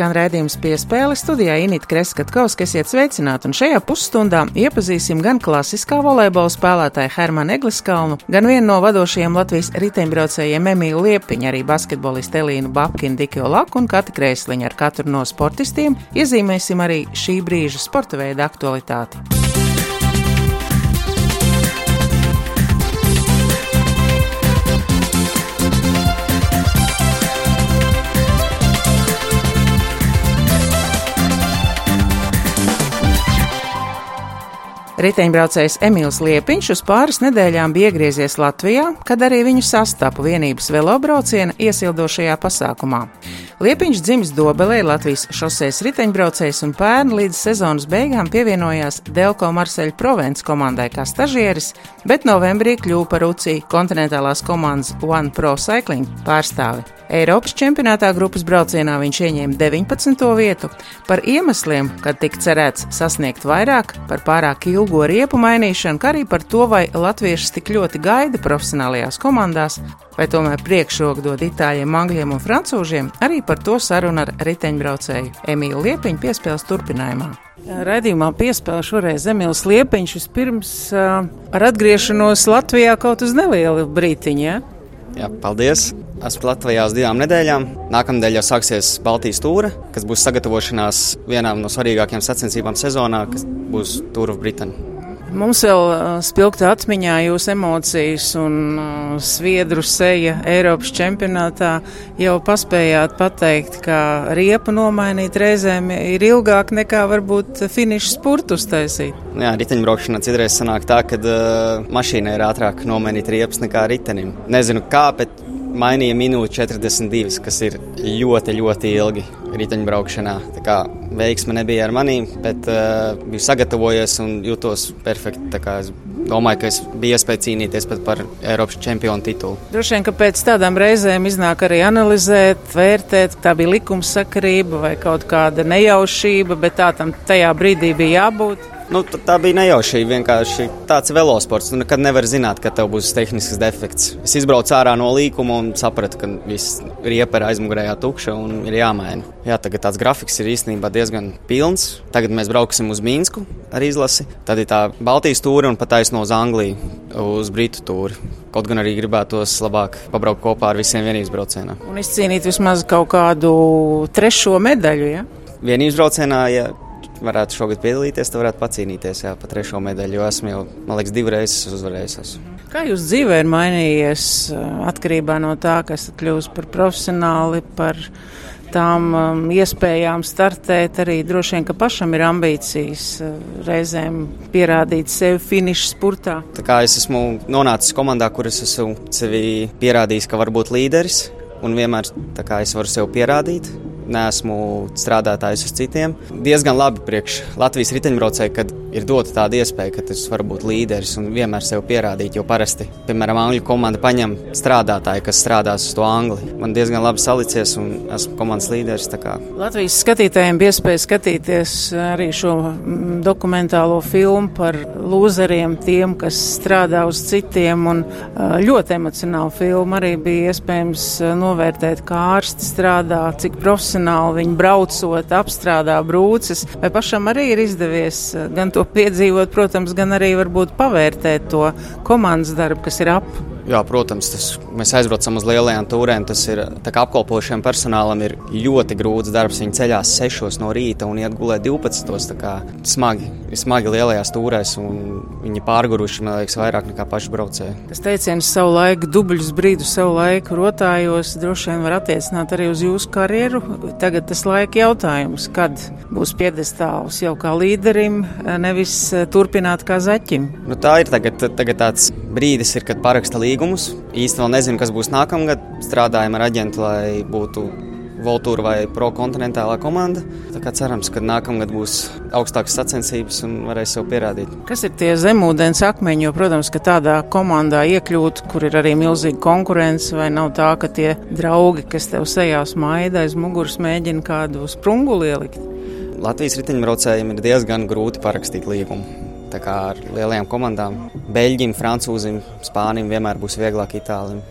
skan redzējums piespēle studijā Inita Kreskatkovska, esiet sveicināti, un šajā pusstundā iepazīsim gan klasiskā volejbola spēlētāju Hermanu Egliskalnu, gan vienu no vadošajiem Latvijas riteņbraucējiem Emīlu Liepiņu, arī basketbolistu Elīnu Babkinu, Dikio Laku un Kati Kreisliņu. Ar katru no sportistiem iezīmēsim arī šī brīža sporta veida aktualitāti. Riteņbraucējs Emīls Liepiņš uz pāris nedēļām bija iegriezies Latvijā, kad arī viņu sastapu vienības velobrauciena iesildošajā pasākumā. Liepiņš dzimis Dobelē, Latvijas šoseis riteņbraucējs un pērn līdz sezonas beigām pievienojās Delko Marseļa Provence komandai kā stažieris, bet novembrī kļuva par UCI kontinentālās komandas One Pro Cycling pārstāvi. Eiropas čempionātā grupas braucienā viņš ieņēma 19. vietu. Par iemesliem, kad tika cerēts sasniegt vairāk, par pārāk ilgo riepu mainīšanu, kā arī par to, vai latviešus tik ļoti gaida profesionālajās komandās, vai tomēr priekšroku dod itāļiem, angļiem un francūžiem, arī par to sarunu ar riteņbraucēju Emīlu Liepiņu piespēles turpinājumā. Radījumā piespēlē šoreiz Zemīls Liepiņš vispirms uh, ar atgriešanos Latvijā kaut uz nelielu brītiņu. Ja? Jā, paldies! Esmu Latvijā uz divām nedēļām. Nākamnedēļ jau sāksies Baltijas tūra, kas būs sagatavošanās vienām no svarīgākajām sacensībām sezonā, kas būs Tour of Britain. Mums vēl spilgta atmiņā jūsu emocijas un sviedru seja Eiropas čempionātā jau paspējāt pateikt, ka riepa nomainīt reizēm ir ilgāk nekā varbūt finiša spurtu uztaisīt. Jā, riteņbraukšanā citreiz sanāk tā, ka uh, mašīnai ir ātrāk nomainīt riepas nekā ritenim. Nezinu kā, bet mainīja minūti 42, kas ir ļoti, ļoti ilgi riteņbraukšanā. Tā kā veiksme nebija ar maniem, bet uh, biju sagatavojies un jutos perfekti. Es domāju, ka es biju iespēja cīnīties pat par Eiropas čempionu titulu. Droši vien, ka pēc tādām reizēm iznāk arī analizēt, vērtēt, tā bija likumsakarība vai kaut kāda nejaušība, bet tā tam tajā brīdī bija jābūt. Nu, tā bija nejaušība. Vienkārši tāds velosports. Tu nekad nevari zināt, ka tev būs tehnisks defekts. Es izbraucu ārā no līkuma un sapratu, ka viss riepa ir aizmugurējā tukša un ir jāmaina. Jā, tagad tāds grafiks ir īstenībā diezgan pilns. Tagad mēs brauksim uz Mīnsku ar izlasi. Tad ir tā Baltijas tūri un pat aizno uz Angliju, uz Britu tūri. Kaut gan arī gribētos labāk pabraukt kopā ar visiem vienības braucienā. Un izcīnīt vismaz kaut kādu trešo medaļu. Ja? Vienības braucienā, ja varētu šogad piedalīties, tad varētu pacīnīties jā, par trešo medaļu, jo esmu jau, man liekas, divas reizes uzvarējis. Kā jūs dzīvē ir mainījies atkarībā no tā, kas kļūst par profesionāli, par tām um, iespējām startēt. Arī droši vien, ka pašam ir ambīcijas uh, reizēm pierādīt sevi finiša spurtā. Tā kā es esmu nonācis komandā, kur es esmu sevi pierādījis, ka var būt līderis, un vienmēr es varu sev pierādīt neesmu strādātājs uz citiem. Diezgan labi priekš Latvijas riteņbraucēji, kad ir dota tāda iespēja, ka tas var būt līderis un vienmēr sev pierādīt. Jo parasti, piemēram, angļu komanda paņem strādātāju, kas strādās uz to angli. Man diezgan labi salicies un esmu komandas līderis. Latvijas skatītājiem bija iespēja skatīties arī šo mm, dokumentālo filmu par lūzeriem, tiem, kas strādā uz citiem. Un ļoti emocionālu filmu arī bija iespējams novērtēt, kā ārsti strādā, cik profesionāli viņi braucot, apstrādā brūces. Vai pašam arī ir izdevies gan to piedzīvot, protams, gan arī varbūt pavērtēt to komandas darbu, kas ir ap. Jā, protams, tas, mēs aizbraucam uz lielajām tūrēm. Tas ir apkalpošiem personālam ir ļoti grūts darbs. Viņi ceļās 6 no rīta un iet gulēt 12. Smagi, smagi lielajās tūrēs, un viņi pārguruši, man liekas, vairāk nekā paši braucēji. Tas teiciens savu laiku, dubļus brīdu savu laiku rotājos, droši vien var attiecināt arī uz jūsu karjeru. Tagad tas laika jautājums, kad būs piedestāls jau kā līderim, nevis turpināt kā zaķim. Nu, tā ir tagad, tagad tāds brīdis, ir, kad paraksta līdzi līgumus. Īsti vēl nezinu, kas būs nākamgad. Strādājam ar aģentu, lai būtu Voltūra vai pro-kontinentālā komanda. Tā kā cerams, ka nākamgad būs augstākas sacensības un varēs sev pierādīt. Kas ir tie zemūdens akmeņi? Jo, protams, ka tādā komandā iekļūt, kur ir arī milzīga konkurence, vai nav tā, ka tie draugi, kas tev sejās maida aiz muguras, mēģina kādu sprungu ielikt? Latvijas riteņbraucējiem ir diezgan grūti parakstīt līgumu. Tā kā ar lielajām komandām, Beļģim, Francūzim, Spānim vienmēr būs vieglāk Itālijam.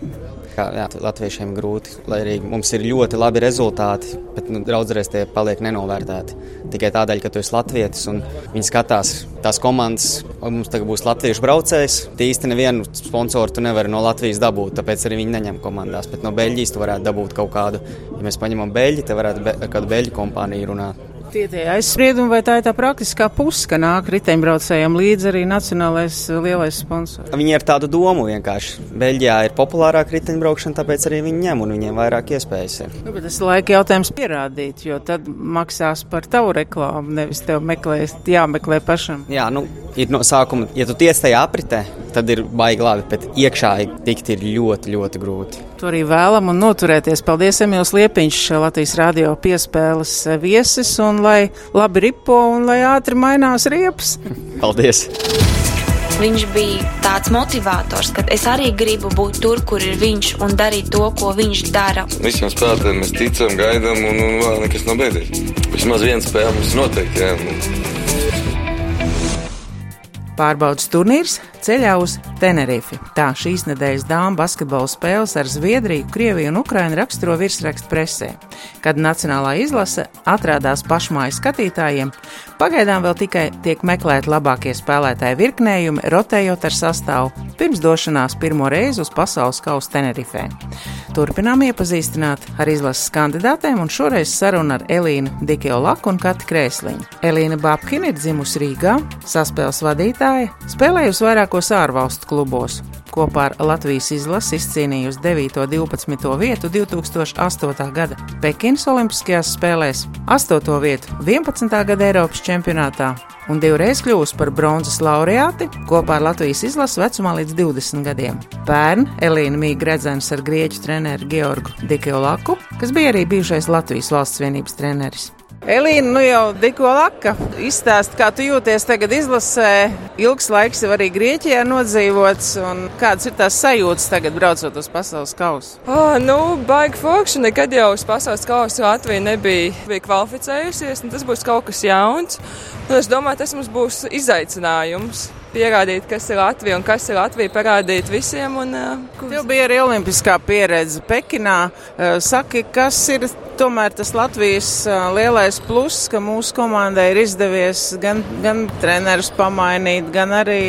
kā jā, latviešiem grūti, lai arī mums ir ļoti labi rezultāti, bet nu, draudzēs tie paliek nenovērtēti. Tikai tādēļ, ka tu esi latvietis un viņi skatās tās komandas, un mums tagad būs latviešu braucējs. Tīsti nevienu sponsoru tu nevari no Latvijas dabūt, tāpēc arī viņi neņem komandās. Bet no Beļģijas tu varētu dabūt kaut kādu, ja mēs paņemam Beļģi, te varētu be, kādu Beļģu kompāniju runāt. Tie tie aizspriedumi, vai tā ir tā praktiskā puse, ka nāk riteņbraucējiem līdzi arī nacionālais lielais sponsors? Viņi ir tādu domu vienkārši. Beļģijā ir populārāka riteņbraukšana, tāpēc arī viņi ņem un viņiem vairāk iespējas ir. Nu, bet tas laika jautājums pierādīt, jo tad maksās par tavu reklāmu, nevis tev meklēt, jāmeklē pašam. Jā, nu, ir no sākuma, ja tu tiec tajā apritē, tad ir baigi labi, bet iekšā tikt ir ļoti, ļoti grūti. To arī vēlam un noturēties. Paldies, Emīls Liepiņš, Latvijas radio piespēles viesis, un lai labi ripo un lai ātri mainās riepas. Paldies! Viņš bija tāds motivators, ka es arī gribu būt tur, kur ir viņš un darīt to, ko viņš dara. Visiem spēlētājiem mēs ticam, gaidām, un, un vēl nekas nav beidzies. Vismaz viena spēle mums noteikti jā. Pārbaudas turnīrs ceļā uz Tenerifi. Tā šīs nedēļas dāmas basketbola spēles ar Zviedriju, Krieviju un Ukrainu raksturo virsrakstu presē. Kad nacionālā izlase atrādās pašmāju skatītājiem, pagaidām vēl tikai tiek meklēti labākie spēlētāji virknējumi, rotējot ar sastāvu pirms došanās pirmo reizi uz pasaules kausa Tenerifē. Turpinām iepazīstināt ar izlases kandidātēm, un šoreiz saruna ar Elīnu Dikeolaku un Kati Krēsliņu. Elīna Babkina ir dzimusi Rīgā, saspēles vadītāja, spēlējusi vairākos ārvalstu klubos. Kopā ar Latvijas izlasi izcīnījusi 9. un 12. vietu 2008. gada Pekinas Olimpiskajās spēlēs, 8. vietu 11. gada Eiropas čempionātā un divreiz kļuvusi par bronzas laureāti kopā ar Latvijas izlasi vecumā līdz 20 gadiem. Pērn Elīna Mīga redzams ar grieķu treneru Georgu Dikeolaku, kas bija arī bijušais Latvijas valsts vienības treneris. Elīna, nu jau Diko Laka, izstāst, kā tu jūties tagad izlasē. Ilgs laiks jau arī Grieķijā nodzīvots, un kādas ir tās sajūtas tagad braucot uz pasaules kausu? Oh, nu, baigi forši, nekad jau uz pasaules kausu Latvija nebija, bija kvalificējusies, un tas būs kaut kas jauns. Un es domāju, tas mums būs izaicinājums pierādīt, kas ir Latvija un kas ir Latvija, parādīt visiem. Un, uh, Tev bija arī olimpiskā pieredze Pekinā. Uh, saki, kas ir tomēr tas Latvijas uh, lielais pluss, ka mūsu komandai ir izdevies gan, gan trenerus pamainīt, gan arī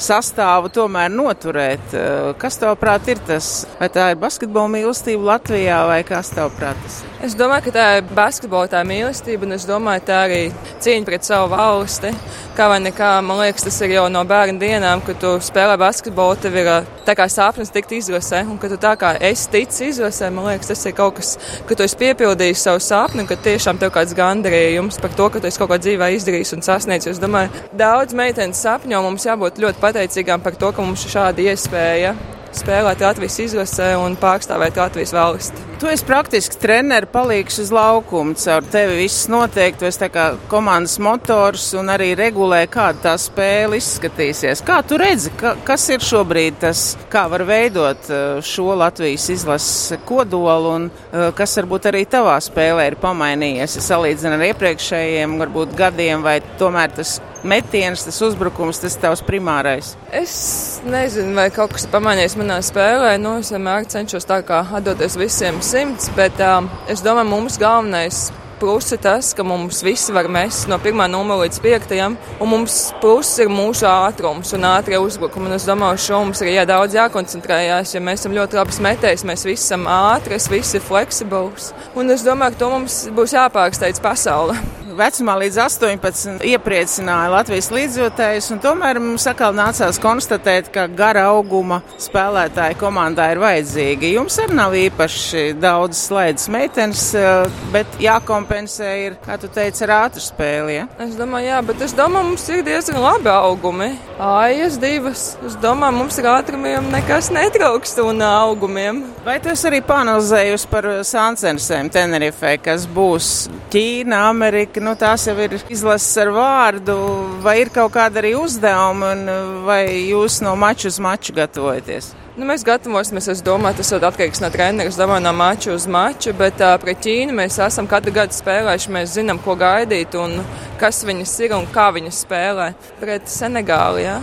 sastāvu tomēr noturēt. Kas tavuprāt ir tas? Vai tā ir basketbola mīlestība Latvijā vai kas tavuprāt tas ir? Es domāju, ka tā ir basketbola tā mīlestība, un es domāju, tā arī cīņa pret savu valsti. Kā vai nekā, man liekas, tas ir jau no bērnu dienām, kad tu spēlē basketbolu, tev ir tā kā sapnis tikt izlasē, un ka tu tā kā esi ticis izlasē, man liekas, tas ir kaut kas, ka tu esi piepildījis savu sapni, un ka tiešām tev kāds gandarījums par to, ka tu esi kaut ko dzīvē izdarījis un sasniedzis. Es domāju, daudz meitenes sapņo mums jābūt ļoti pateicīgām par to, ka mums ir šāda iespēja spēlēt Latvijas izlasē un pārstāvēt Latvijas valsti. Tu esi praktiski treneris, palīgs uz laukumu. Caur tevi viss notiek, tu esi tā kā komandas motors un arī regulē, kāda tā spēle izskatīsies. Kā tu redzi, ka, kas ir šobrīd tas, kā var veidot uh, šo Latvijas izlases kodolu un uh, kas varbūt arī tavā spēlē ir pamainījies, ja salīdzina ar iepriekšējiem varbūt gadiem, vai tomēr tas metiens, tas uzbrukums, tas tavs primārais? Es nezinu, vai kaut kas ir pamainījies manā spēlē. Nu, es vienmēr cenšos tā kā atdoties visiem simts, bet um, es domāju, mums galvenais pluss ir tas, ka mums visi var mest no 1. numura līdz 5. un mums pluss ir mūsu ātrums un ātrie uzbrukumi. Un es domāju, šo mums ir jā, daudz jākoncentrējās, jo mēs esam ļoti labi metējis, mēs visi esam ātri, visi ir fleksibls. Un es domāju, ka to mums būs jāpārsteidz pasaule vecumā līdz 18 iepriecināja Latvijas līdzjūtējus, un tomēr mums atkal nācās konstatēt, ka gara auguma spēlētāji komandā ir vajadzīgi. Jums arī nav īpaši daudz slēdzas meitenes, eh, bet jākompensē ir, kā tu teici, ar ātru spēli. Ja? Es domāju, jā, bet es domāju, mums ir diezgan labi augumi. Aias divas. Es domāju, mums ar ātrumiem nekas netrauks un augumiem. Vai tu esi arī panalizējusi par Sansensēm Tenerifē, kas būs Ķīna, Amerika? Nu, tās jau ir izlases ar vārdu, vai ir kaut kāda arī uzdevuma, un vai jūs no maču uz maču gatavojaties? Nu, mēs gatavosimies, es domāju, tas atkarīgs no treneris, es domāju, no maču uz maču, bet uh, pret Ķīnu mēs esam katru gadu spēlējuši, mēs zinām, ko gaidīt un kas viņas ir un kā viņas spēlē. Pret Senegālu, jā.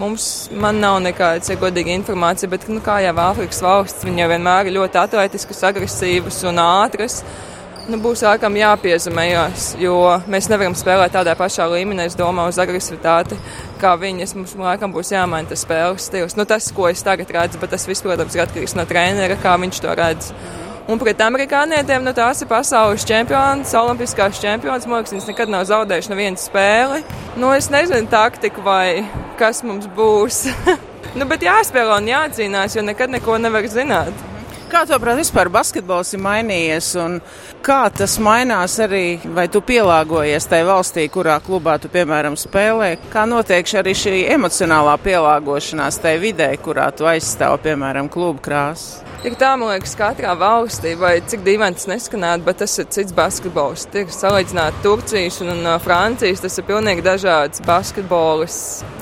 Mums nav nekāda godīga informācija, bet, nu, kā jau Āfrikas valsts, viņi jau vienmēr ir ļoti atletiskas, agresīvas un ātras nu, būs ārkam jāpiezemējas, jo mēs nevaram spēlēt tādā pašā līmenī, es domāju, uz agresivitāti, kā viņas. Mums laikam būs jāmaina tas spēles stils. Nu, tas, ko es tagad redzu, bet tas viss, protams, ir atkarīgs no trenera, kā viņš to redz. Un pret amerikāņiem nu, tās ir pasaules čempions, olimpiskās čempions. Man liekas, viņas nekad nav zaudējuši nevienu spēli. Nu, es nezinu taktiku vai kas mums būs. nu, bet jāspēlē un jācīnās, jo nekad neko nevar zināt. Kā tu prāt, vispār basketbols ir mainījies un kā tas mainās arī, vai tu pielāgojies tai valstī, kurā klubā tu, piemēram, spēlē? Kā notiek arī šī emocionālā pielāgošanās tai vidē, kurā tu aizstāv, piemēram, klubu krāsu? Ir tā, man liekas, katrā valstī, vai cik dīvaini tas neskanētu, bet tas ir cits basketbols. Tiek salīdzināts Turcijas un, un uh, Francijas. Tas ir pilnīgi dažāds basketbols,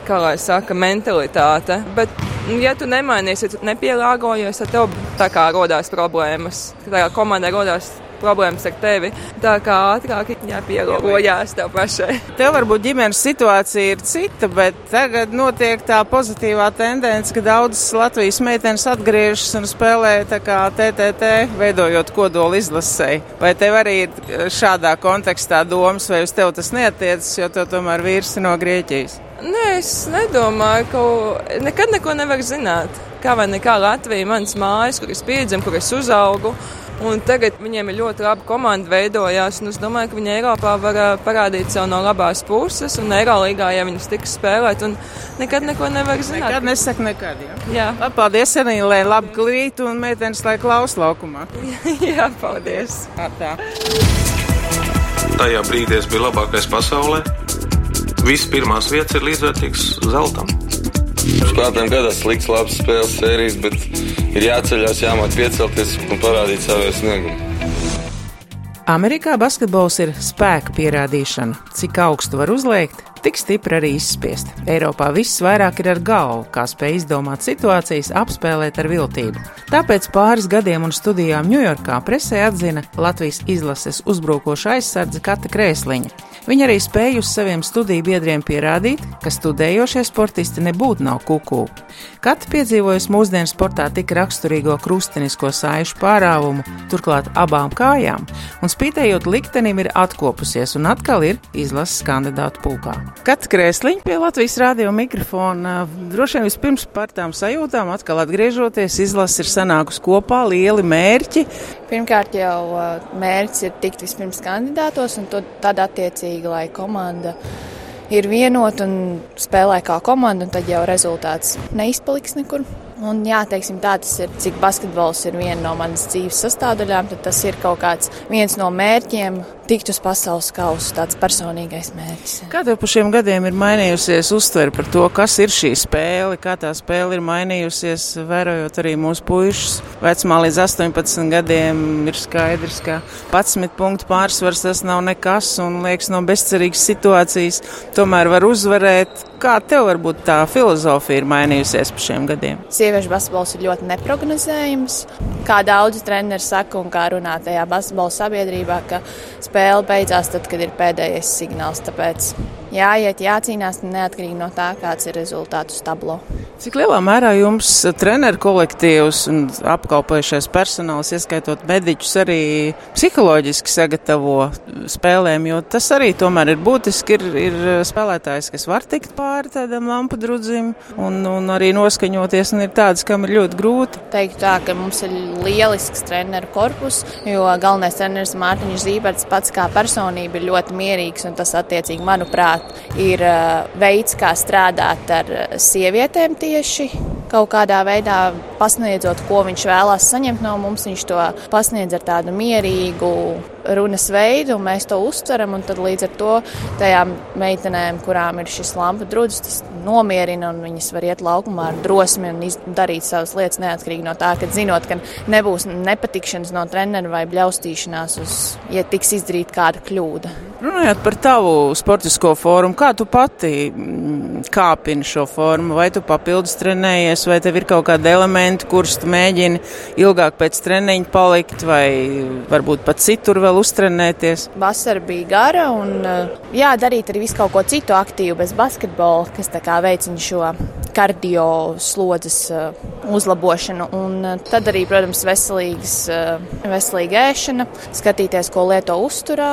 kā lai saka, mentalitāte. Bet, ja tu nemainies, ja tu nepielāgojies, tad tev tā kā rodās problēmas. Tā kā komandai rodās problēmas ar tevi. Tā kā ātrāk jāpielāgojas tev pašai. Tev varbūt ģimenes situācija ir cita, bet tagad notiek tā pozitīvā tendence, ka daudzas Latvijas meitenes atgriežas un spēlē TTT, veidojot kodolu izlasēji. Vai tev arī ir šādā kontekstā domas, vai uz tev tas neatiecas, jo tev tomēr vīrs ir no Grieķijas? Nē, es nedomāju, ka nekad neko nevar zināt. Kā vai nekā Latvija, mans mājas, kur es piedzimu, kur es uzaugu. Un tagad viņiem ir ļoti laba komanda veidojās, un es domāju, ka viņi Eiropā var parādīt sev no labās puses, un Eirolīgā, ja viņas tiks spēlēt, un nekad neko nevar zināt. Nekad nesaka nekad, jā. jā. Labi, paldies, Anī, lai labi klīt un meitenes, lai klaus laukumā. jā, paldies. Tā. Tajā brīdī es biju labākais pasaulē. Viss pirmās vietas ir līdzvērtīgs zeltam. Spēlētājiem gadās slikts, labs spēles sērijas, bet ir jāceļās, jāmāk piecelties un parādīt savu sniegumu. Amerikā basketbols ir spēka pierādīšana. Cik augstu var uzliekt, tik stipri arī izspiest. Eiropā viss vairāk ir ar galvu, kā spēj izdomāt situācijas, apspēlēt ar viltību. Tāpēc pāris gadiem un studijām Ņujorkā presē atzina Latvijas izlases uzbrukoša aizsardze Kata Krēsliņa. Viņa arī spēja uz saviem studiju biedriem pierādīt, ka studējošie sportisti nebūtu nav kuku. Katra piedzīvojusi mūsdienu sportā tik raksturīgo krustenisko saišu pārāvumu, turklāt abām kājām, un spītējot liktenim ir atkopusies un atkal ir izlases kandidātu pulkā. Katra krēsliņa pie Latvijas rādio mikrofona droši vien vispirms par tām sajūtām, atkal atgriežoties, izlases ir sanākusi kopā, lieli mērķi. Pirmkārt jau mērķis ir tikt vispirms kandidātos un tad attiecīgi lai komanda ir vienota un spēlē kā komanda, un tad jau rezultāts neizpaliks nekur. Un, jā, teiksim, tā tas ir. Cik basketbols ir viena no manas dzīves sastāvdaļām, tad tas ir kaut kāds viens no mērķiem, tikt uz pasaules kausa, tāds personīgais mērķis. Kā tev pa šiem gadiem ir mainījusies uztvere par to, kas ir šī spēle, kā tā spēle ir mainījusies, vērojot arī mūsu puišus vecumā līdz 18 gadiem, ir skaidrs, ka 11 punktu pārsvars tas nav nekas un liekas no bezcerīgas situācijas, tomēr var uzvarēt. Kā tev varbūt tā filozofija ir mainījusies pa šiem gadiem? Sieviešu basketbols ir ļoti neprognozējams. Kā daudzi treneri saka un kā runā tajā basketbola sabiedrībā, ka spēle spēle beidzās tad, kad ir pēdējais signāls. Tāpēc jāiet, jācīnās neatkarīgi no tā, kāds ir rezultāts tablo. Cik lielā mērā jums treneru kolektīvs un apkalpojušais personāls, ieskaitot mediķus, arī psiholoģiski sagatavo spēlēm, jo tas arī tomēr ir būtiski. Ir, ir spēlētājs, kas var tikt pāri tādam lampu drudzim un, un arī noskaņoties, un ir tāds, kam ir ļoti grūti. Teiktu tā, ka mums ir lielisks treneru korpus, jo galvenais treneris Mārtiņš Zīberts pats kā personība ir ļoti mierīgs, un tas attiecīgi, manuprāt, ir veids, kā strādāt ar sievietēm tieši kaut kādā veidā pasniedzot, ko viņš vēlās saņemt no mums. Viņš to pasniedz ar tādu mierīgu runas veidu, un mēs to uztveram. Tad līdz ar to tajām meitenēm, kurām ir šis lampu drudzis, tas nomierina, un viņas var iet laukumā ar drosmi un darīt savas lietas neatkarīgi no tā, ka zinot, ka nebūs nepatikšanas no treneru vai bļaustīšanās, uz, ja tiks izdarīta kāda kļūda. Runājot par tavu sportisko formu, kā tu pati mm, kāpini šo formu, vai tu papildus trenējies, vai tev ir kaut kādi elementi, kurus tu mēģini ilgāk pēc treniņa palikt, vai varbūt pat citur vēl vēl uztrenēties. Vasara bija gara un jā, darīt arī visu kaut ko citu aktīvu bez basketbola, kas tā kā veicina šo kardio slodzes uzlabošanu. Un tad arī, protams, veselīgas, veselīga ēšana, skatīties, ko lieto uzturā.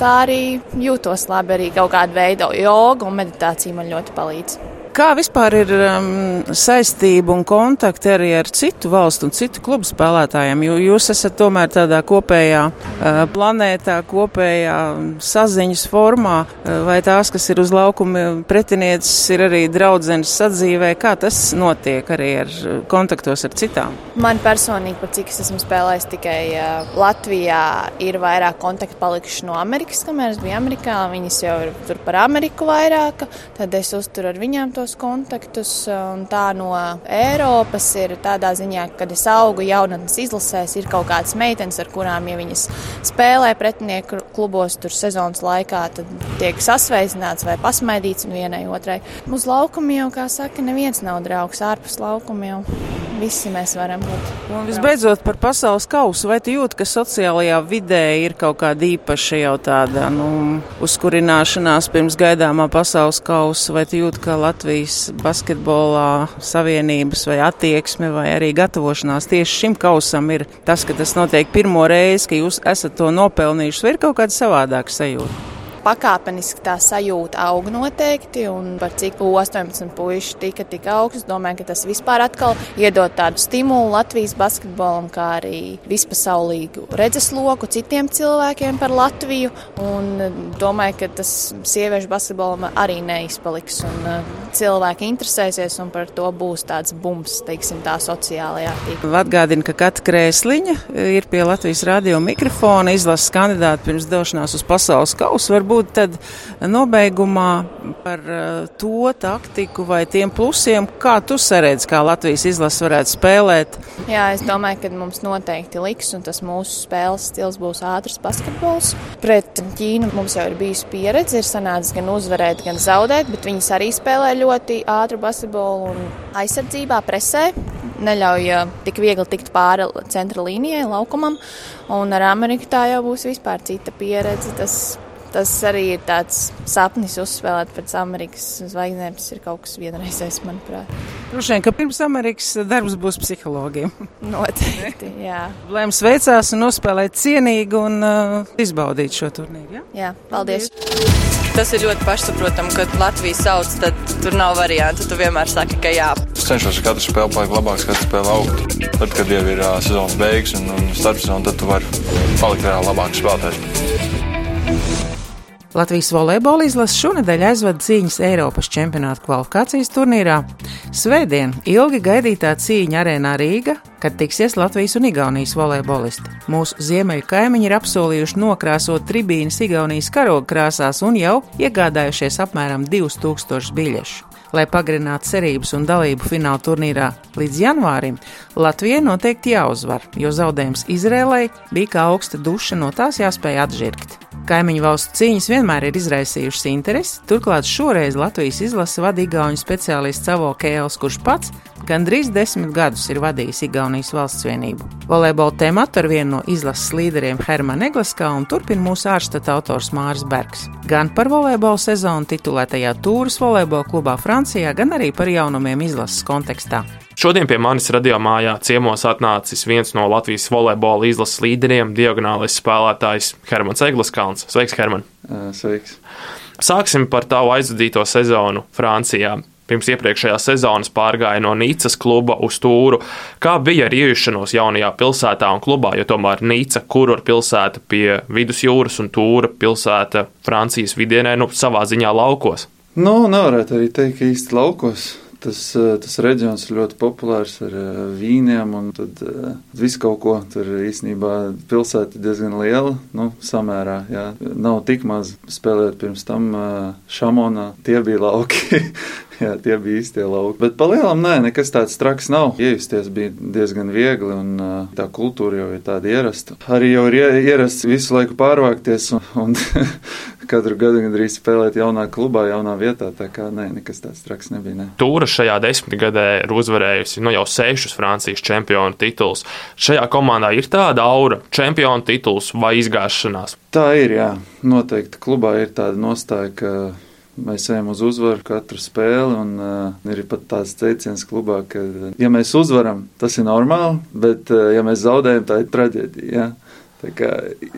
Tā arī jūtos labi, arī kaut kāda veida joga un meditācija man ļoti palīdz. Kā vispār ir um, saistība un kontakti arī ar citu valstu un citu klubu spēlētājiem? Jo jūs esat tomēr tādā kopējā uh, planētā, kopējā saziņas formā, uh, vai tās, kas ir uz laukuma pretinieces, ir arī draudzenes sadzīvē. Kā tas notiek arī ar uh, kontaktos ar citām? Man personīgi, pat cik es esmu spēlējis tikai uh, Latvijā, ir vairāk kontakti palikuši no Amerikas, kamēr es biju Amerikā. Viņas jau ir tur par Ameriku vairāk, tad es uzturu ar viņām tos kontaktus. Tā no Eiropas ir tādā ziņā, kad es augu jaunatnes izlasēs, ir kaut kādas meitenes, ar kurām, ja viņas spēlē pretinieku klubos tur sezonas laikā, tad tiek sasveicināts vai pasmaidīts vienai otrai. Uz laukuma jau, kā saka, neviens nav draugs ārpus laukuma jau. Visi mēs varam būt. Un visbeidzot par pasaules kausu, vai tu jūti, ka sociālajā vidē ir kaut kāda īpaša jau tāda, nu, uzkurināšanās pirms gaidāmā pasaules kausa, vai tu jūti, ka Latvijas basketbolā savienības vai attieksme vai arī gatavošanās tieši šim kausam ir tas, ka tas notiek pirmo reizi, ka jūs esat to nopelnījuši, vai ir kaut kāda savādāka sajūta? Pakāpeniski tā sajūta aug noteikti, un par cik 18 puiši tika tik augsts, domāju, ka tas vispār atkal iedod tādu stimulu Latvijas basketbolam, kā arī vispasaulīgu redzesloku citiem cilvēkiem par Latviju, un domāju, ka tas sieviešu basketbolam arī neizpaliks, un uh, cilvēki interesēsies, un par to būs tāds bums, teiksim, tā sociālajā tīklā. Atgādinu, ka Kata Krēsliņa ir pie Latvijas radio mikrofona izlases kandidāta pirms došanās uz pasaules kausu varbūt tad nobeigumā par uh, to taktiku vai tiem plusiem, kā tu saredz, kā Latvijas izlase varētu spēlēt? Jā, es domāju, ka mums noteikti liks, un tas mūsu spēles stils būs ātrs basketbols. Pret Ķīnu mums jau ir bijusi pieredze, ir sanācis gan uzvarēt, gan zaudēt, bet viņas arī spēlē ļoti ātru basketbolu un aizsardzībā, presē neļauj tik viegli tikt pāri centra līnijai, laukumam. Un ar Ameriku tā jau būs vispār cita pieredze. Tas Tas arī ir tāds sapnis uzspēlēt pēc Amerikas zvaigznēm. Tas ir kaut kas vienreizējs, manuprāt. Droši vien, ka pirms Amerikas darbs būs psihologiem. Noteikti, jā. Lai jums veicās un nospēlēt cienīgi un uh, izbaudīt šo turnīru. Ja? Jā, paldies. Tas ir ļoti pašsaprotami, kad Latvija sauc, tad tur nav variantu. Tu vienmēr saki, ka jā. Es cenšos katru spēli palikt labāks, katru spēli augt. Tad, kad jau ir uh, sezonas beigas un, un starpsezona, tad tu vari palikt vēl labāks spēlētājs. Latvijas volejbola izlase šonadēļ aizvada cīņas Eiropas čempionāta kvalifikācijas turnīrā. Svētdien ilgi gaidītā cīņa arēnā Rīga, kad tiksies Latvijas un Igaunijas volejbolisti. Mūsu ziemeļu kaimiņi ir apsolījuši nokrāsot tribīnas Igaunijas karoga krāsās un jau iegādājušies apmēram 2000 biļešu. Lai pagarinātu cerības un dalību fināla turnīrā līdz janvārim, Latvijai noteikti jāuzvar, jo zaudējums Izrēlai bija kā augsta duša, no tās jāspēj atžirgt. Kaimiņu valstu cīņas vienmēr ir izraisījušas interesi, turklāt šoreiz Latvijas izlase vada Igaunijas speciālists Savo Kēls, kurš pats gandrīz desmit gadus ir vadījis Igaunijas valsts vienību. Volejbola tēmatu ar vienu no izlases līderiem Hermanu Eglaskā un turpina mūsu ārstata autors Māris Bergs. Gan par volejbola sezonu titulētajā Tūras volejbola klubā Francijā, gan arī par jaunumiem izlases kontekstā. Šodien pie manis radio mājā ciemos atnācis viens no Latvijas volejbola izlases līderiem, diagonālais spēlētājs Hermans Egliskalns. Sveiks, Herman! Sveiks! Sāksim par tavu aizvadīto sezonu Francijā. Pirms iepriekšējās sezonas pārgāja no Nīcas kluba uz Tūru. Kā bija ar iejušanos jaunajā pilsētā un klubā, jo tomēr Nīca, kur ir pilsēta pie vidusjūras un Tūra pilsēta Francijas vidienē, nu, savā ziņā laukos? Nu, nevarētu arī teikt, ka īsti laukos. Tas, eh, tas reģions ir ļoti populārs ar eh, vīniem, un tad uh, visu kaut ko tur īstenībā pilsēta ir diezgan liela, nu, samērā, jā. Nav tik maz spēlēt pirms tam Šamonā, tie bija lauki. Jā, tie bija īstie lauki. Bet palielam, nē, nekas tāds traks nav. Iejusties bija diezgan viegli, un tā kultūra jau ir tāda ierasta. Arī jau ir ierasts visu laiku pārvākties, un, un katru gadu gandrīz spēlēt jaunā klubā, jaunā vietā. Tā kā nē, nekas tāds traks nebija. Ne. Tūra šajā desmitgadē ir uzvarējusi nu, jau sešus Francijas čempionu titulus. Šajā komandā ir tāda aura, čempionu tituls vai izgāšanās. Tā ir, jā. Noteikti klubā ir tāda nostāja, ka Mēs ejam uz uzvaru katru spēli, un uh, ir pat tāds teiciens klubā, ka, ja mēs uzvaram, tas ir normāli, bet, uh, ja mēs zaudējam, tā ir traģēdija. Ja? Tā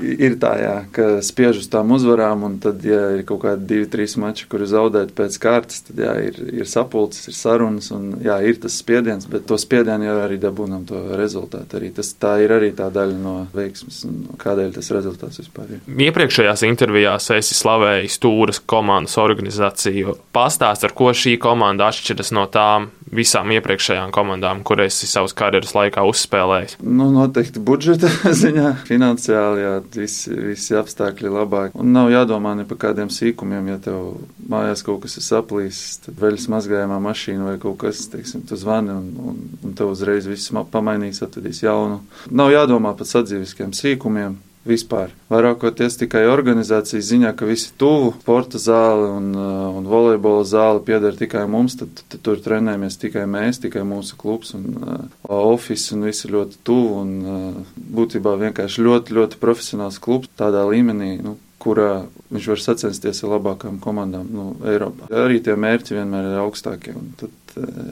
ir tā, jā, ka spiež uz tām uzvarām, un tad, ja ir kaut kādi divi, trīs mači, kuri zaudēti pēc kārtas, tad jā, ir, ir sapulces, ir sarunas, un jā, ir tas spiediens, bet to spiedienu jau arī dabūnam to rezultātu. Arī tas, tā ir arī tā daļa no veiksmes, un kādēļ tas rezultāts vispār ir. Iepriekšējās intervijās esi slavējis Tūras komandas organizāciju. Pastāst, ar ko šī komanda atšķiras no tām visām iepriekšējām komandām, kuras esi savas karjeras laikā uzspēlējis? Nu, noteikti budžeta ziņā, finansiāli, jā, visi, visi apstākļi labāk. Un nav jādomā ne par kādiem sīkumiem, ja tev mājās kaut kas ir saplīsis, tad veļas mazgājumā mašīna vai kaut kas, teiksim, tu zvani un, un, un tev uzreiz viss pamainīs, atvedīs jaunu. Nav jādomā par sadzīviskiem sīkumiem vispār. Vairākoties tikai organizācijas ziņā, ka visi tuvu sporta zāli un, uh, un volejbola zāli pieder tikai mums, tad, tad, tur trenējamies tikai mēs, tikai mūsu klubs un uh, office un visi ļoti tuvu un uh, būtībā vienkārši ļoti, ļoti profesionāls klubs tādā līmenī. Nu, kurā viņš var sacensties ar labākām komandām nu, Eiropā. Arī tie mērķi vienmēr ir augstākie. Tad,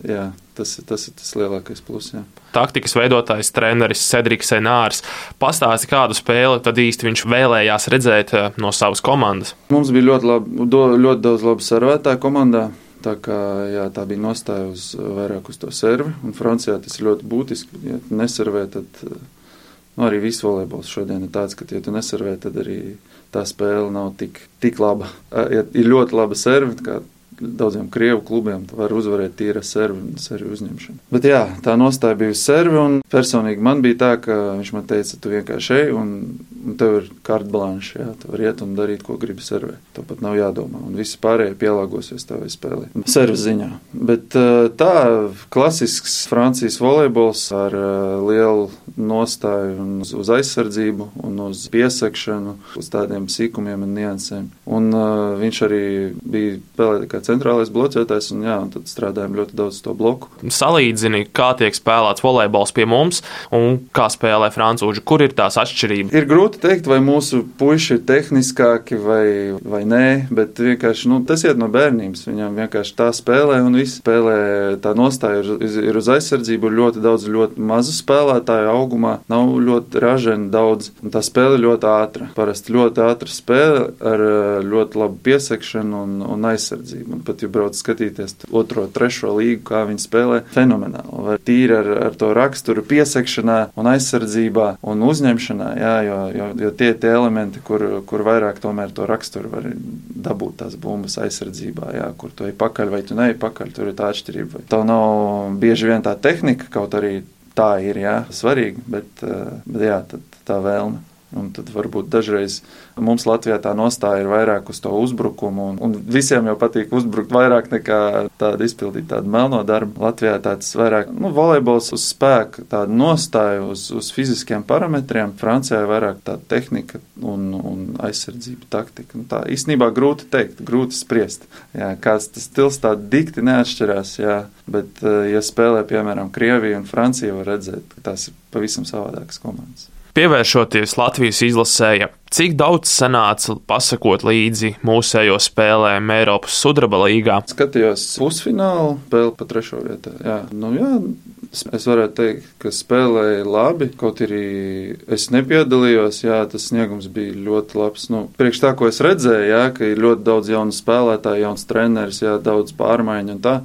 jā, tas, tas ir tas lielākais pluss. Jā. Taktikas veidotājs, treneris Cedriks Senārs pastāsti, kādu spēli tad īsti viņš vēlējās redzēt eh, no savas komandas. Mums bija ļoti, labi, ļoti daudz labu servētāju komandā. Tā, kā, jā, tā bija nostāja uz vairāk uz to servi, un Francijā tas ir ļoti būtiski. Ja neservē, tad nu, arī viss volejbols šodien ir tāds, ka, ja tu neservē, tad arī tā spēle nav tik, tik laba. Ja ir ļoti laba serve, daudziem krievu klubiem var uzvarēt tīra servi servi uzņemšanu. Bet jā, tā nostāja bija uz servi, un personīgi man bija tā, ka viņš man teica, tu vienkārši ej, un, un tev ir kartblanša, jā, tu vari iet un darīt, ko gribi servē. To pat nav jādomā, un visi pārējie pielāgosies tavai spēlē. Servi ziņā. Bet tā, klasisks Francijas volejbols ar lielu nostāju uz, uz aizsardzību un uz piesakšanu, uz tādiem sīkumiem un niansēm. Un uh, viņš arī bija spēlēt kā centrālais bloķētājs, un, jā, un tad strādājam ļoti daudz to bloku. Salīdzini, kā tiek spēlēts volejbols pie mums un kā spēlē francūži. Kur ir tās atšķirības? Ir grūti pateikt, vai mūsu puiši ir tehniskāki vai, vai nē, bet vienkārši nu, tas iet no bērnības. Viņam vienkārši tā spēlē un viss spēlē. Tā nostāja ir, ir uz aizsardzību, ir ļoti daudz ļoti mazu spēlētāju augumā, nav ļoti raženi daudz. Tā spēle ir ļoti ātra. Parasti ļoti ātra spēle ar ļoti labu piesakšanu un, un aizsardzību. Pat, ja brauc skatīties otro, trešo līgu, kā viņi spēlē, fenomenāli. Vai tīri ar, ar to raksturu piesakšanā un aizsardzībā un uzņemšanā, jā, jo, jo, jo tie ir tie elementi, kur, kur vairāk tomēr to raksturu var dabūt tās bumbas aizsardzībā, jā, kur tu ej pakaļ vai tu neej pakaļ, tur ir tā atšķirība. Tev nav bieži vien tā tehnika, kaut arī tā ir, jā, svarīga, bet, bet jā, tā vēlme. Un tad varbūt dažreiz mums Latvijā tā nostāja ir vairāk uz to uzbrukumu, un, un visiem jau patīk uzbrukt vairāk nekā tādu izpildīt tādu melno darbu. Latvijā tāds vairāk, nu, volejbols uz spēku, tādu nostāju uz, uz fiziskiem parametriem, Francijā vairāk tāda tehnika un, un aizsardzība taktika. Un tā īstenībā grūti teikt, grūti spriest. Jā, kāds tas stils tā dikti neatšķirās, jā, bet, eh, ja spēlē, piemēram, Krievija un Francija, var redzēt, ka tās ir pavisam savādākas komandas. Pievēršoties Latvijas izlasēja, cik daudz sanāca pasakot līdzi mūsējo spēlēm Eiropas sudraba līgā? Skatījos pusfinālu, spēli pa trešo vietu. Jā, nu jā, es varētu teikt, ka spēlēja labi, kaut arī es nepiedalījos, jā, tas sniegums bija ļoti labs. Nu, priekš tā, ko es redzēju, jā, ka ir ļoti daudz jaunu spēlētāju, jauns treneris, jā, daudz pārmaiņu un tā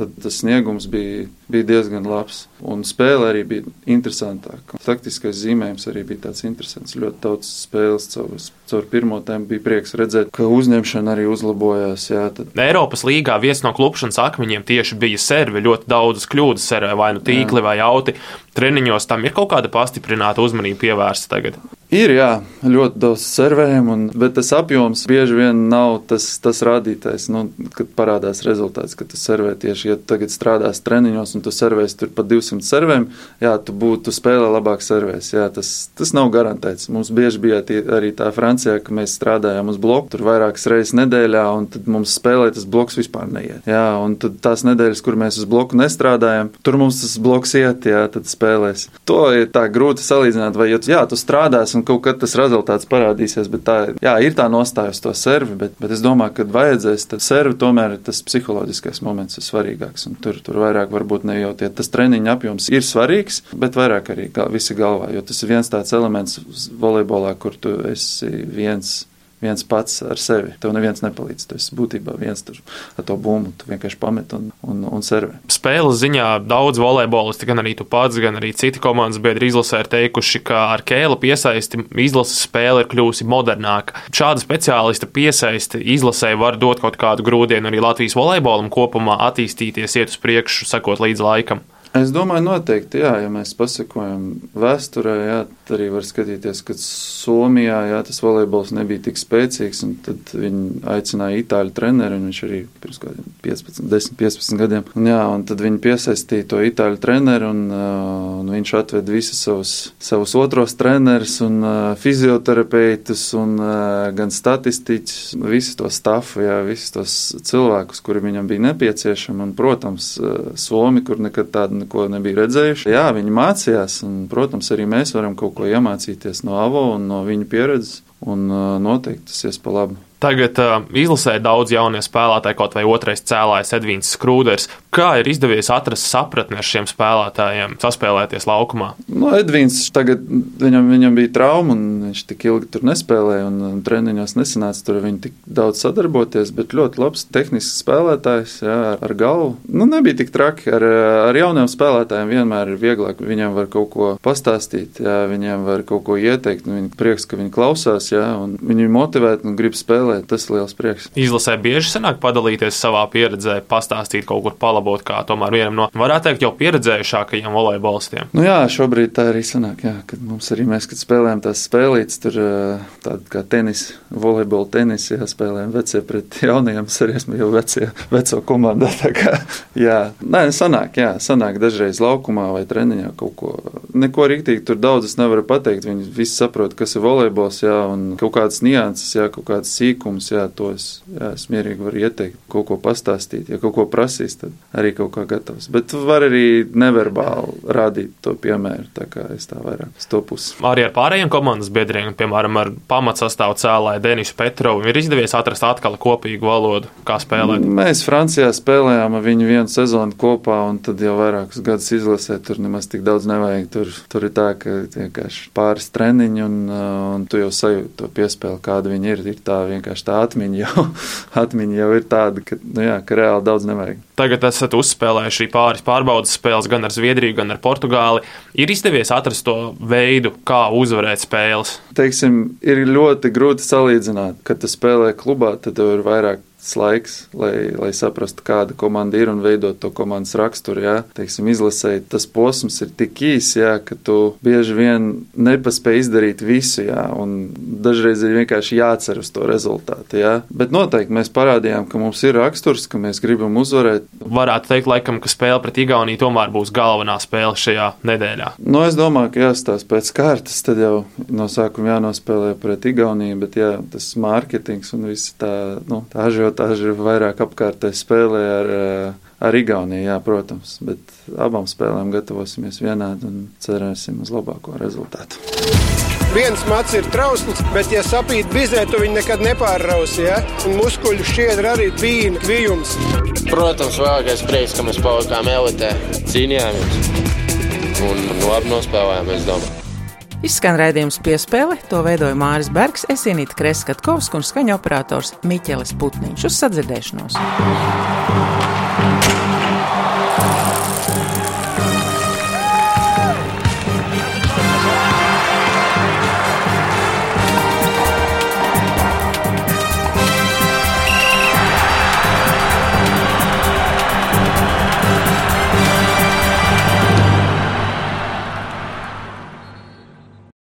tad tas sniegums bija, bija diezgan labs. Un spēle arī bija interesantāka. Taktiskais zīmējums arī bija tāds interesants. Ļoti daudz spēles caur, caur pirmo tēmu bija prieks redzēt, ka uzņemšana arī uzlabojās. Jā, tad... Eiropas līgā viens no klupšanas akmeņiem tieši bija serve. Ļoti daudzas kļūdas servē, vai nu tīkli jā. vai auti. Treniņos tam ir kaut kāda pastiprināta uzmanība pievērsta tagad. Ir, jā, ļoti daudz servējumu, un, bet tas apjoms bieži vien nav tas, tas rādītājs, nu, kad parādās rezultāts, ka tu servē tieši, ja tu tagad strādās treniņos un tu servēsi tur pa 200 servēm, jā, tu būtu spēlē labāk servēs. Jā, tas, tas nav garantēts. Mums bieži bija tie, arī tā Francijā, ka mēs strādājām uz bloku tur vairākas reizes nedēļā, un tad mums spēlē tas bloks vispār neiet. Jā, un tad tās nedēļas, kur mēs uz bloku nestrādājam, tur mums tas bloks iet, jā, tad spēlēs. To ir tā grūti salīdzināt, vai, jā, tu strādās un kaut kad tas rezultāts parādīsies. Tā jā, ir tā nostāja uz to servi, bet, bet es domāju, ka vajadzēs servi tomēr tas psiholoģiskais moments ir svarīgāks. Tur, tur vairāk varbūt ne jau tie, tas treniņa apjoms ir svarīgs, bet vairāk arī visi galvā, jo tas ir viens tāds elements volejbolā, kur tu esi viens viens pats ar sevi. Tev neviens nepalīdz. Tu esi būtībā viens tur ar to bumbu. Tu vienkārši pamet un, un, un servē. Spēles ziņā daudz volejbolisti, gan arī tu pats, gan arī citi komandas biedri izlasē ir teikuši, ka ar kēlu piesaisti izlases spēle ir kļūsi modernāka. Šāda speciālista piesaisti izlasē var dot kaut kādu grūdienu arī Latvijas volejbolam kopumā attīstīties, iet uz priekšu, sekot līdz laikam. Es domāju, noteikti, jā, ja mēs pasakojam vēsturē, jā, arī var skatīties, ka Somijā jā, tas volejbols nebija tik spēcīgs, tad viņi aicināja itāļu treneri, un viņš arī pirms kādiem 15, 10, 15 gadiem, un jā, un tad viņi piesaistīja to itāļu treneri, un, un viņš atved visus savus, savus otros trenerus un fizioterapeitus, un gan statistiķus, visu to stafu, jā, visus tos cilvēkus, kuri viņam bija nepieciešami, un, protams, Somi, kur nekad tāda neko nebija redzējuši. Jā, viņi mācījās, un, protams, arī mēs varam kaut ko iemācīties no Avo un no viņa pieredzes, un noteikti tas ies pa labu. Tagad uh, izlasē daudz jaunie spēlētāji, kaut vai otrais cēlājs Edvīns Skrūders. Kā ir izdevies atrast sapratni ar šiem spēlētājiem, saspēlēties laukumā? Nu, Edvīns tagad viņam, viņam bija trauma, un viņš tik ilgi tur nespēlēja, un, un treniņos nesanāca tur viņi tik daudz sadarboties, bet ļoti labs tehnisks spēlētājs, jā, ar, galvu. Nu, nebija tik traki. Ar, ar jauniem spēlētājiem vienmēr ir vieglāk. Viņiem var kaut ko pastāstīt, jā, viņiem var kaut ko ieteikt, viņi prieks, ka viņi klausās, jā, un viņi motivēti un grib spēlēt spēlēt. Tas ir liels prieks. Izlasē bieži sanāk padalīties savā pieredzē, pastāstīt kaut kur palabot, kā tomēr vienam no, varētu teikt, jau pieredzējušākajiem volejbolistiem. Nu jā, šobrīd tā arī sanāk, jā, kad mums arī mēs, kad spēlējam tās spēlītas, tur tāda kā tenis, volejbola tenis, jā, spēlējam vecie pret jaunajiem, arī esmu jau vecie, veco komandā, tā kā, jā, nē, sanāk, jā, sanāk dažreiz laukumā vai treniņā kaut ko, neko rīktīgi tur daudz es nevaru pateikt, viņi visi saprot, kas ir volejbols, jā, un kaut kādas nianses, jā, kaut kādas sīk sīkums, jā, to es, jā, es mierīgi varu ieteikt, kaut ko pastāstīt. Ja kaut ko prasīs, tad arī kaut kā gatavs. Bet var arī neverbāli rādīt to piemēru, tā kā es tā vairāk uz to pusi. Arī ar pārējiem komandas biedriem, piemēram, ar pamatsastāvu cēlāju Denisu Petrovu, ir izdevies atrast atkal kopīgu valodu, kā spēlēt. Mēs Francijā spēlējām ar viņu vienu sezonu kopā, un tad jau vairākus gadus izlasē, tur nemaz tik daudz nevajag. Tur, tur ir tā, ka vienkārši pāris treniņi, un, un tu jau sajūti to piespēli, kāda viņi ir. Ir tā vienkārši vienkārši tā atmiņa jau, atmiņa jau ir tāda, ka, nu jā, ka reāli daudz nevajag. Tagad esat uzspēlējuši pāris pārbaudas spēles gan ar Zviedriju, gan ar Portugāli. Ir izdevies atrast to veidu, kā uzvarēt spēles. Teiksim, ir ļoti grūti salīdzināt, kad tu spēlē klubā, tad tev ir vairāk laiks, lai, lai saprastu, kāda komanda ir un veidot to komandas raksturu. Jā. Teiksim, izlasēji, tas posms ir tik īs, jā, ka tu bieži vien nepaspēj izdarīt visu, jā, un dažreiz ir vienkārši jācer uz to rezultātu. Jā. Bet noteikti mēs parādījām, ka mums ir raksturs, ka mēs gribam uzvarēt. Varētu teikt, laikam, ka spēle pret Igauniju tomēr būs galvenā spēle šajā nedēļā. Nu, es domāju, ka jāstāsta pēc kārtas, tad jau no sākuma jānospēlē pret Igauniju, bet jā, tas mārketings un viss tā, nu, tā ažio ažiotāža vairāk apkārtē spēlē ar, eh, ar Igauniju, jā, protams, bet abām spēlēm gatavosimies vienādi un cerēsim uz labāko rezultātu. Viens mats ir trausls, bet, ja sapīt bizē, tu viņu nekad nepārrausi. Ja? Un muskuļu šķiedra arī bija kvijums. Protams, vēlākais prieks, ka mēs palikām elitē, cīnījāmies un labi nospēlējām, es domāju. Izskan raidījums piespēle, to veidoja Māris Bergs, Esinīta Kreskatkovs un skaņa operators Miķelis Putniņš uz sadzirdēšanos.